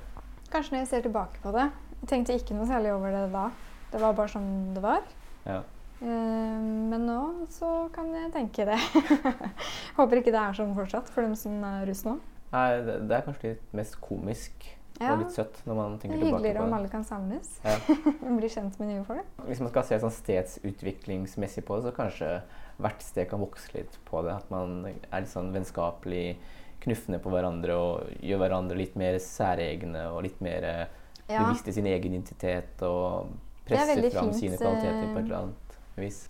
Kanskje når jeg ser tilbake på det. Jeg tenkte ikke noe særlig over det da. Det var bare sånn det var. Ja. Eh, men nå så kan jeg tenke det. Håper ikke det er sånn fortsatt for dem som er russ nå. Nei, det, det er kanskje litt mest komisk Ja. og litt søtt når man Det tenker er tilbake hyggeligere på om det. alle kan samles. Ja. Bli kjent med nye folk. Hvis man skal se sånn stedsutviklingsmessig på det, så kanskje hvert sted kan vokse litt på det. At man er litt sånn vennskapelig, knuffende på hverandre og gjør hverandre litt mer særegne og litt mer eh, Ja. i sin egen identitet og Det er presser fram sine kvaliteter på eh, et eller annet vis.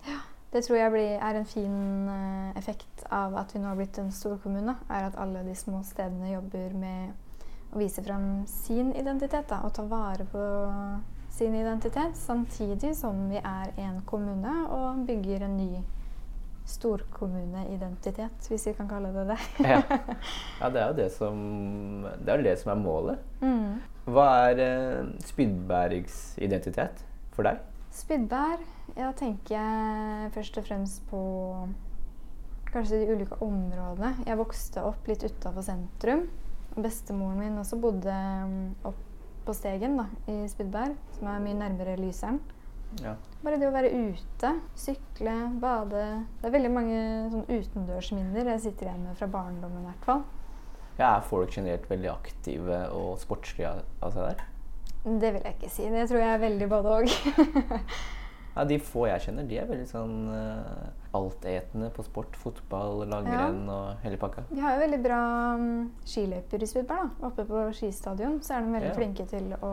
Det tror jeg blir, er en fin eh, effekt av at vi nå har blitt en storkommune. Er at alle de små stedene jobber med å vise frem sin identitet da, og ta vare på sin identitet. Samtidig som vi er en kommune og bygger en ny storkommuneidentitet, hvis vi kan kalle det det. Ja. ja, det er jo det som, det er det som er målet. Mm. Hva er eh, Spydbergs identitet for deg? Spydberg, ja, tenker jeg først og fremst på kanskje de ulike områdene. Jeg vokste opp litt utafor sentrum. Og bestemoren min også bodde mm, opp på Stegen da, i Spydberg, som er mye nærmere Lyseren. Ja. Bare det å være ute, sykle, bade Det er veldig mange sånn utendørsminner jeg sitter igjen med fra barndommen. i hvert fall. ja. Er folk generelt veldig aktive og sportslige av av seg der? Det vil jeg ikke si. Det tror jeg er veldig både òg. Ja, De få jeg kjenner, de er veldig sånn uh, altetende på sport. Fotball, langrenn og hele pakka. De har jo veldig bra um, skiløyper i Spydberg. da. Oppe på skistadion så er de veldig Ja. flinke til å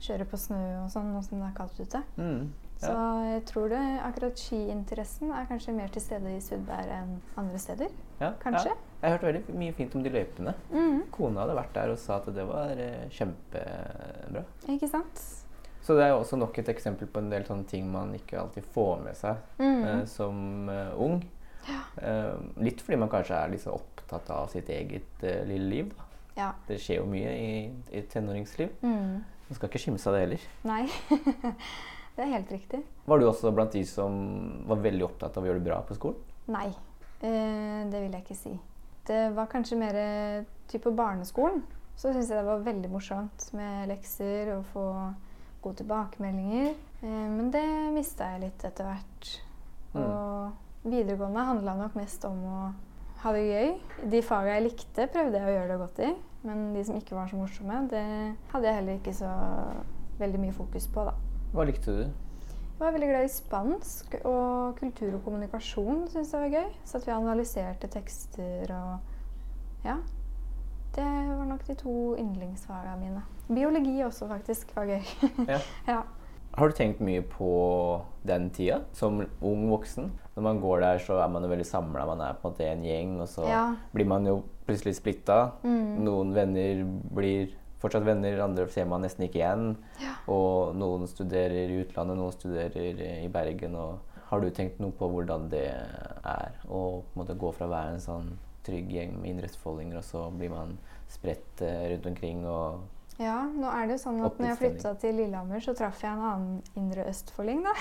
kjøre på snø og sånn nå som det er kaldt ute. Mm. Så jeg tror det, akkurat skiinteressen er kanskje mer til stede i Spydberg enn andre steder. Ja, Kanskje? Ja. Jeg har hørt veldig mye fint om de løypene. Mm. Kona hadde vært der og sa at det var eh, kjempebra. Ikke sant? Så det er jo også nok et eksempel på en del sånne ting man ikke alltid får med seg mm. eh, som eh, ung. Eh, litt fordi man kanskje er litt opptatt av sitt eget eh, lille liv. Ja. Det skjer jo mye i, i tenåringsliv. Mm. Man skal ikke skimse av det heller. Nei. det er helt riktig. Var du også blant de som var veldig opptatt av å gjøre det bra på skolen? Nei, eh, det vil jeg ikke si. Det var kanskje mer typ på barneskolen. Så syns jeg det var veldig morsomt med lekser og få gode tilbakemeldinger. Eh, men det mista jeg litt etter hvert. Mm. Og videregående handla nok mest om å ha det gøy. De faga jeg likte, prøvde jeg å gjøre det godt i. Men de som ikke var så morsomme, det hadde jeg heller ikke så veldig mye fokus på, da. Hva likte du? Jeg var veldig glad i spansk og kultur og kommunikasjon. Synes jeg var gøy. Så at vi analyserte tekster og Ja. Det var nok de to yndlingsfagene mine. Biologi også, faktisk, var gøy. Ja. ja. Har du tenkt mye på den tida som ung voksen? Når man går der, så er man jo veldig samla. Man er på en måte en gjeng, og så Ja. blir man jo plutselig splitta. Mm. Noen venner blir fortsatt venner, andre ser man nesten ikke igjen. Og noen studerer i utlandet, noen studerer i Bergen. Og har du tenkt noe på hvordan det er å på en måte gå fra å være en sånn trygg gjeng med indre-østfoldinger, og så blir man spredt eh, rundt omkring og Ja, nå er det jo sånn at når jeg flytta til Lillehammer, så traff jeg en annen indre østfolding, da.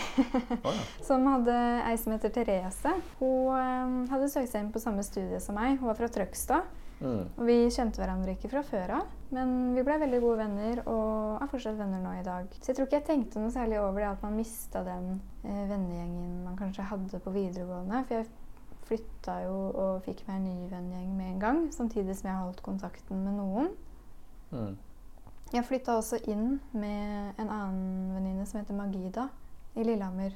Oh, ja. som hadde ei som heter Therese. Hun um, hadde søkt seg inn på samme studie som meg. Hun var fra Trøgstad. Mm. Og vi kjente hverandre ikke fra før av, men vi ble veldig gode venner og er fortsatt venner nå i dag. Så jeg tror ikke jeg tenkte noe særlig over det at man mista den eh, vennegjengen man kanskje hadde på videregående. For jeg flytta jo og fikk meg en ny vennegjeng med en gang, samtidig som jeg holdt kontakten med noen. Mm. Jeg flytta også inn med en annen venninne som heter Magida, i Lillehammer.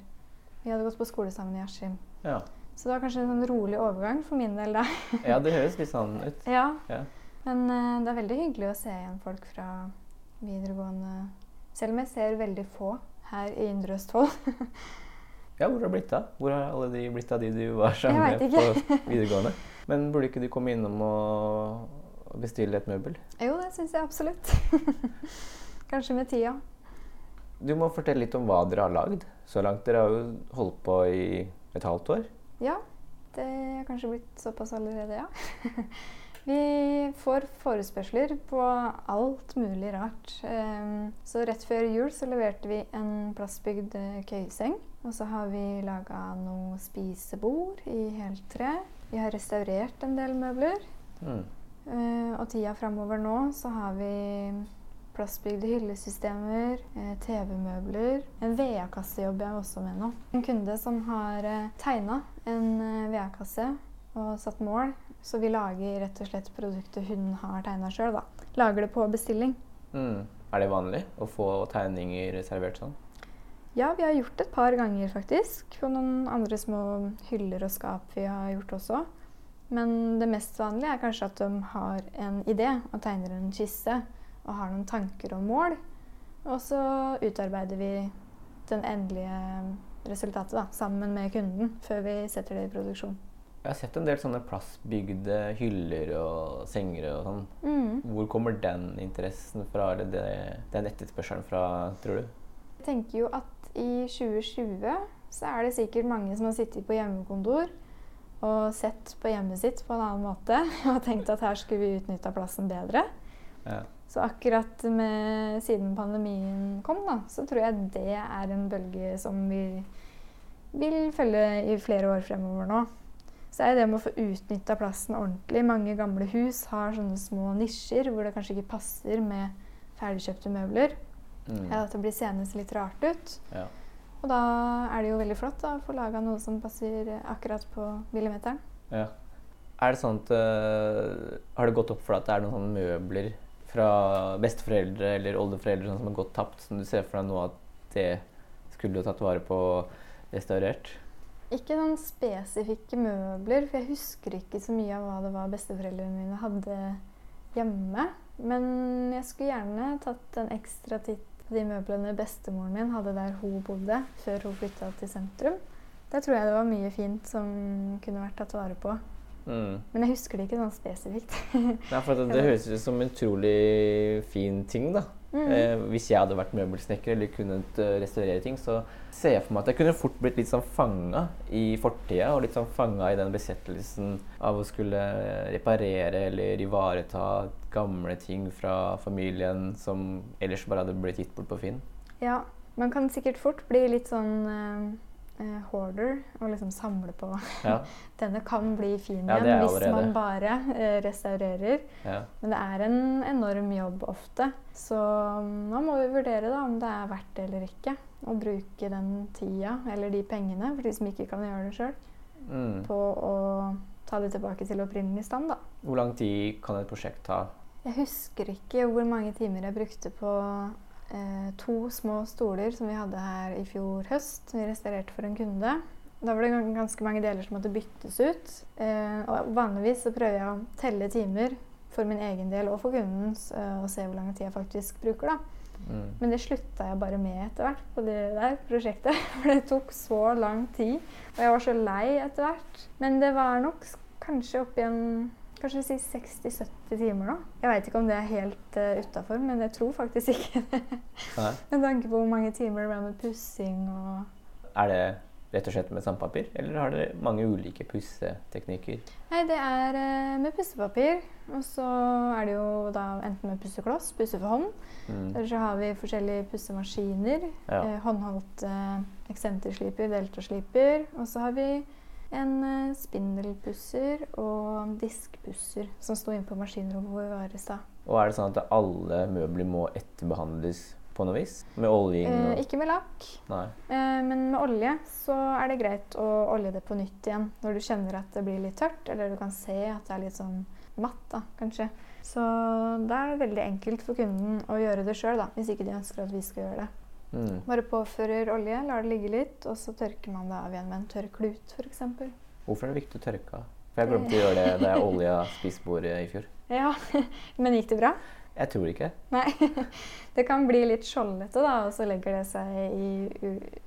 Vi hadde gått på skole sammen i Askim. Ja. Så det var kanskje en sånn rolig overgang for min del da. ja, det høres litt sånn ut. ja. Ja. Men uh, det er veldig hyggelig å se igjen folk fra videregående. Selv om jeg ser veldig få her i Indre Østfold. Ja, hvor har det blitt av? Hvor har alle de blitt av de du var sammen med på videregående? Men burde ikke du komme innom og bestille et møbel? jo, det syns jeg absolutt. Kanskje med tida. Du må fortelle litt om hva dere har lagd. Så langt dere har jo holdt på i et halvt år. Ja, det er kanskje blitt såpass allerede, ja. Vi får forespørsler på alt mulig rart. Ehm, Så rett før jul så leverte vi en plastbygd eh, køyeseng. Og så har vi laga noe spisebord i helt tre. Vi har restaurert en del møbler. Mm. Eh, Og tida framover nå så har vi plastbygde hyllesystemer, eh, TV-møbler. En VA-kasse jobber jeg også med nå. En kunde som har eh, tegna en VA-kasse og satt mål. Så vi lager rett og slett produktet hun har tegna sjøl. Lager det på bestilling. Mm. Er det vanlig å få tegninger servert sånn? Ja, vi har gjort det et par ganger faktisk. På noen andre små hyller og skap vi har gjort også. Men det mest vanlige er kanskje at de har en idé og tegner en skisse og har noen tanker og mål. Og så utarbeider vi den endelige resultatet da, sammen med kunden før vi setter det i produksjon. Jeg har sett en del sånne plastbygde hyller og senger og sånn. Mm. Hvor kommer den interessen fra, eller det, den etterspørselen fra, tror du? Jeg tenker jo at i 2020 så er det sikkert mange som har sittet på hjemmekontor og sett på hjemmet sitt på en annen måte og tenkt at her skulle vi utnytta plassen bedre. Ja. Så akkurat med, siden pandemien kom, da, så tror jeg det er en bølge som vi vil følge i flere år fremover nå. Så er det det med å få utnytta plassen ordentlig. Mange gamle hus har sånne små nisjer hvor det kanskje ikke passer med ferdigkjøpte møbler. Mm. At det blir seende litt rart ut. Ja. Og da er det jo veldig flott da, å få laga noe som passer akkurat på millimeteren. Ja. Er det sånn at uh, Har det gått opp for deg at det er noen sånne møbler fra besteforeldre eller oldeforeldre sånn som har gått tapt, som du ser for deg nå at det skulle du tatt vare på og restaurert? Ikke sånn spesifikke møbler, for jeg husker ikke så mye av hva det var besteforeldrene mine hadde hjemme. Men jeg skulle gjerne tatt en ekstra titt de møblene bestemoren min hadde der hun bodde, før hun flytta til sentrum. Der tror jeg det var mye fint som kunne vært tatt vare på. Mm. Men jeg husker det ikke sånn spesifikt. Nei, for det, det høres ut som en utrolig fin ting, da. Mm. Eh, hvis jeg hadde vært møbelsnekker eller kunnet eh, restaurere ting, så ser jeg for meg at jeg kunne fort blitt litt sånn fanga i fortida, og litt sånn fanga i den besettelsen av å skulle reparere eller ivareta gamle ting fra familien som ellers bare hadde blitt gitt bort på Finn. Ja, man kan sikkert fort bli litt sånn eh, eh, hoarder og liksom samle på Ja, Denne kan bli fin igjen ja, hvis man bare uh, restaurerer. ja. Men det er en enorm jobb ofte. Så man må jo vurdere da om det er verdt det eller ikke. Å bruke den tida eller de pengene for de som ikke kan gjøre det sjøl, Mm. på å ta det tilbake til opprinnelig stand. da. Hvor lang tid kan et prosjekt ta? Jeg husker ikke hvor mange timer jeg brukte på eh, to små stoler som vi hadde her i fjor høst. som Vi restaurerte for en kunde. Da var det ganske mange deler som måtte byttes ut. Eh, og vanligvis så prøver jeg å telle timer for min egen del og for kundens eh, og se hvor lang tid jeg faktisk bruker. da. Mm. Men det slutta jeg bare med etter hvert på det der prosjektet. For det tok så lang tid. Og jeg var så lei etter hvert. Men det var nok kanskje oppi en Kanskje si 60-70 timer nå. Jeg veit ikke om det er helt uh, utafor, men jeg tror faktisk ikke det. Med tanke på hvor mange timer det ble med pussing og Er det rett og slett med sandpapir, eller har dere mange ulike pusseteknikker? Nei, det er uh, med pussepapir. Og så er det jo da enten med pussekloss, pusse for hånd. Mm. Eller så har vi forskjellige pussemaskiner. Ja. Uh, håndholdt uh, eksentersliper, deltasliper. Og så har vi en eh, spindelpusser og diskpusser som sto inne på maskinrommet hvor vi var i stad. Og er det sånn at alle møbler må etterbehandles på noe vis? Med oljing Eh, ikke med lakk, eh, men med olje så er det greit å olje det på nytt igjen når du kjenner at det blir litt tørt, eller du kan se at det er litt sånn matt, da, kanskje. Så da er det veldig enkelt for kunden å gjøre det sjøl, hvis ikke de ønsker at vi skal gjøre det. Mm. Bare påfører olje, lar det ligge litt, og så tørker man det av igjen med en tørr klut f.eks. Hvorfor er det viktig å tørke av? For jeg glemte å gjøre det da jeg olja spisebordet i fjor. Ja, Men gikk det bra? Jeg tror ikke. Nei. Det kan bli litt skjoldete, da, og så legger det seg i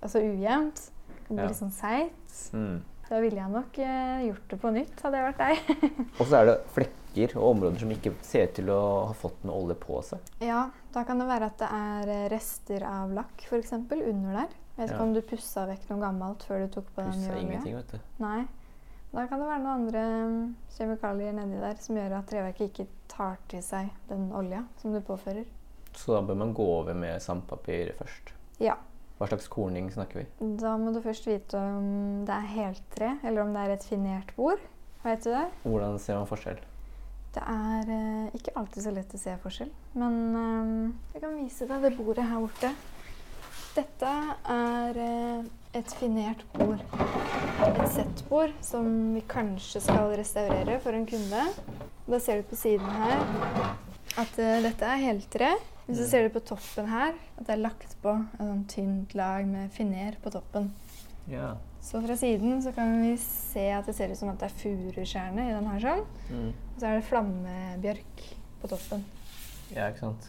altså ujevnt. Det kan bli Ja. litt sånn seigt. Mm. Da ville jeg nok eh, gjort det på nytt, hadde jeg vært deg. Og så er det flekker og områder som ikke ser ut til å ha fått noe olje på seg. ja, da kan det være at det er eh, rester av lakk f.eks. under der. Jeg vet ikke Ja. om du pussa vekk noe gammelt før du tok på den nye olja? Nei. Da kan det være noen andre mm, kjemikalier nedi der som gjør at treverket ikke tar til seg den olja som du påfører. Så da bør man gå over med sandpapir først. Ja. Hva slags korning snakker vi? Da må du først vite om det er heltre, eller om det er et finert bord. Vet du det? Hvordan ser man forskjell? Det er eh, ikke alltid så lett å se forskjell, men eh, jeg kan vise deg det bordet her borte. Dette er eh, et finert bord. Et settbord som vi kanskje skal restaurere for en kunde. Da ser du på siden her at eh, dette er heltre. Men så ser du på toppen her, at det er lagt på et sånn tynt lag med finer på toppen. Ja. Så fra siden så kan vi se at det ser ut som at det er furuskjerne i den her sånn. Mm. Og så er det flammebjørk på toppen. ja, ikke sant.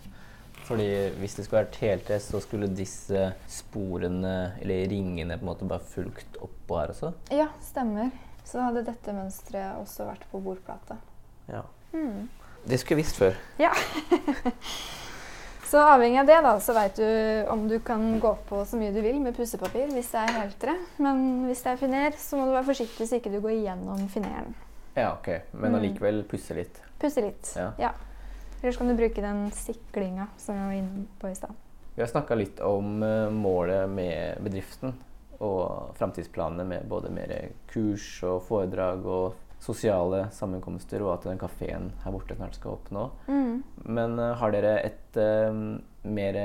Fordi hvis det skulle vært heltre, så skulle disse sporene, eller ringene, på en måte bare fulgt oppå her også? Ja, stemmer. Så hadde dette mønsteret også vært på bordplata. Ja. Hmm. Det skulle jeg visst før. Ja. så avhengig av det, da, så veit du om du kan gå på så mye du vil med pussepapir hvis det er heltre. Men hvis det er finer, så må du være forsiktig så ikke du går igjennom fineren. Ja, ok. Men Mm. allikevel pusse litt. Pusse litt. Ja. ja. Ellers kan du bruke den siklinga som vi var inne på i stad. Vi har snakka litt om eh, målet med bedriften og framtidsplanene med både mer kurs og foredrag og sosiale sammenkomster, og at den kafeen her borte snart skal oppnå. Mm. Men eh, har dere et uh, mer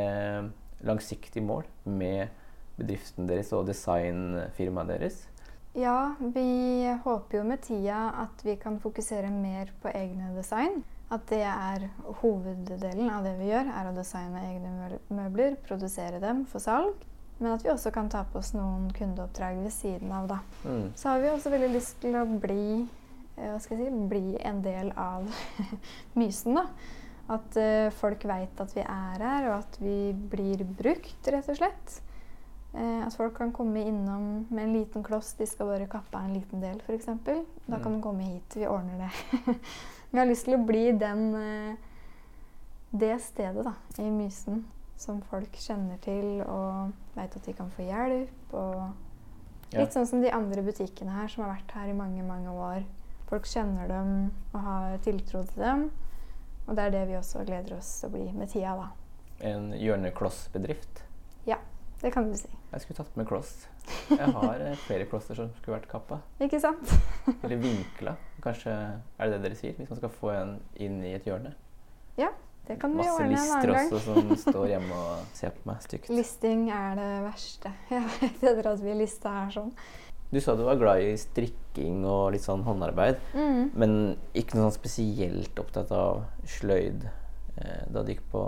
langsiktig mål med bedriften deres og designfirmaet deres? Ja, vi håper jo med tida at vi kan fokusere mer på egne design. At det er hoveddelen av det vi gjør, er å designe egne møbler, produsere dem for salg. Men at vi også kan ta på oss noen kundeoppdrag ved siden av, da. Mm. Så har vi også veldig lyst til å bli, eh, hva skal jeg si, bli en del av Mysen, da. At uh, folk veit at vi er her, og at vi blir brukt, rett og slett. Eh, at folk kan komme innom med en liten kloss, de skal bare kappe av en liten del f.eks. Da kan Mm. de komme hit, vi ordner det. vi har lyst til å bli den, eh, det stedet da, i Mysen som folk kjenner til og veit at de kan få hjelp. og. Litt sånn som de andre butikkene her som har vært her i mange mange år. Folk kjenner dem og har tiltro til dem. Og det er det vi også gleder oss til å bli med tida, da. En hjørneklossbedrift. Ja, det kan du si. Jeg skulle tatt med kloss. Jeg har eh, flere klosser som skulle vært kappa. Ikke sant? Eller vinkla. Kanskje er det det dere sier? Hvis man skal få en inn i et hjørne. Ja, Det kan vi Masse ordne en annen gang. også som står hjemme og ser på meg stygt. Listing er det verste. Jeg vet etter at vi lista her sånn. Du sa du var glad i strikking og litt sånn håndarbeid, Mm. men ikke noe sånn spesielt opptatt av sløyd eh, da du gikk på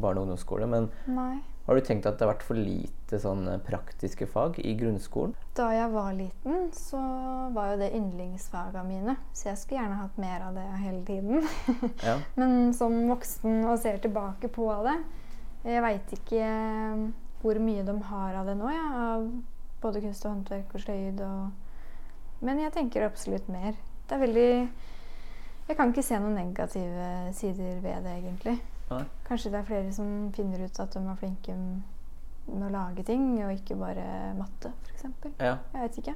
barne- og ungdomsskole. Men Nei. Har du tenkt at det har vært for lite sånne praktiske fag i grunnskolen? Da jeg var liten, så var jo det yndlingsfaga mine. Så jeg skulle gjerne hatt mer av det hele tiden. Ja. Men som voksen og ser tilbake på det Jeg veit ikke eh, hvor mye de har av det nå, ja, av både kunst og håndverk og sløyd og Men jeg tenker absolutt mer. Det er veldig Jeg kan ikke se noen negative sider ved det, egentlig. Nei. Kanskje det er flere som finner ut at de er flinke med å lage ting, og ikke bare matte, f.eks. ja. Jeg vet ikke.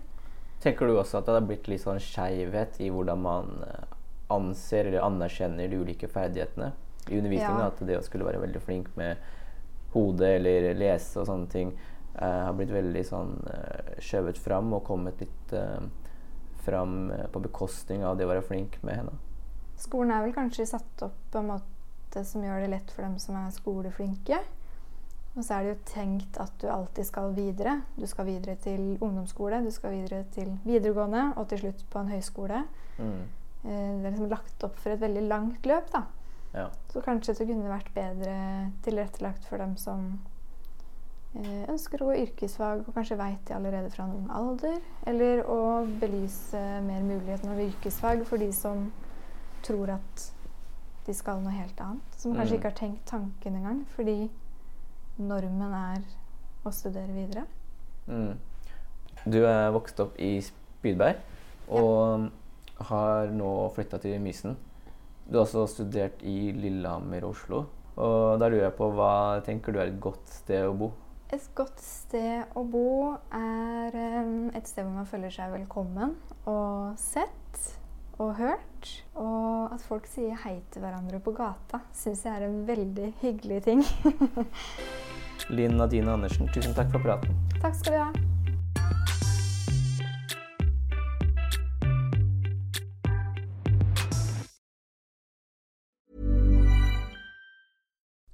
Tenker du også at det har blitt litt sånn skeivhet i hvordan man eh, anser eller anerkjenner de ulike ferdighetene i undervisningen? Ja. At det å skulle være veldig flink med hodet eller lese og sånne ting uh, har blitt veldig sånn uh, skjøvet fram og kommet litt uh, fram på bekostning av det å være flink med henne. Skolen er vel kanskje satt opp på en måte som gjør det lett for dem som er skoleflinke. Og så er det jo tenkt at du alltid skal videre. Du skal videre til ungdomsskole, du skal videre til videregående og til slutt på en høyskole. Mm. Eh, Det er liksom lagt opp for et veldig langt løp, da. Ja. Så kanskje det kunne vært bedre tilrettelagt for dem som eh, ønsker å gå yrkesfag og kanskje veit det allerede fra en ung alder. Eller å belyse mer muligheten av yrkesfag for de som tror at de skal noe helt annet. Som kanskje Mm. ikke har tenkt tanken engang, fordi normen er å studere videre. Mm. Du er vokst opp i Spydberg og har nå flytta til Mysen. Du har også studert i Lillehammer og Oslo. Og da lurer jeg på hva tenker du er et godt sted å bo? Et godt sted å bo er em, et sted hvor man føler seg velkommen og sett og hørt. Og at folk sier hei til hverandre på gata, syns jeg er en veldig hyggelig ting. Linn Nadine Andersen, tusen takk for praten. Takk skal du ha.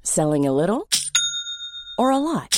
Selling a little or a lot?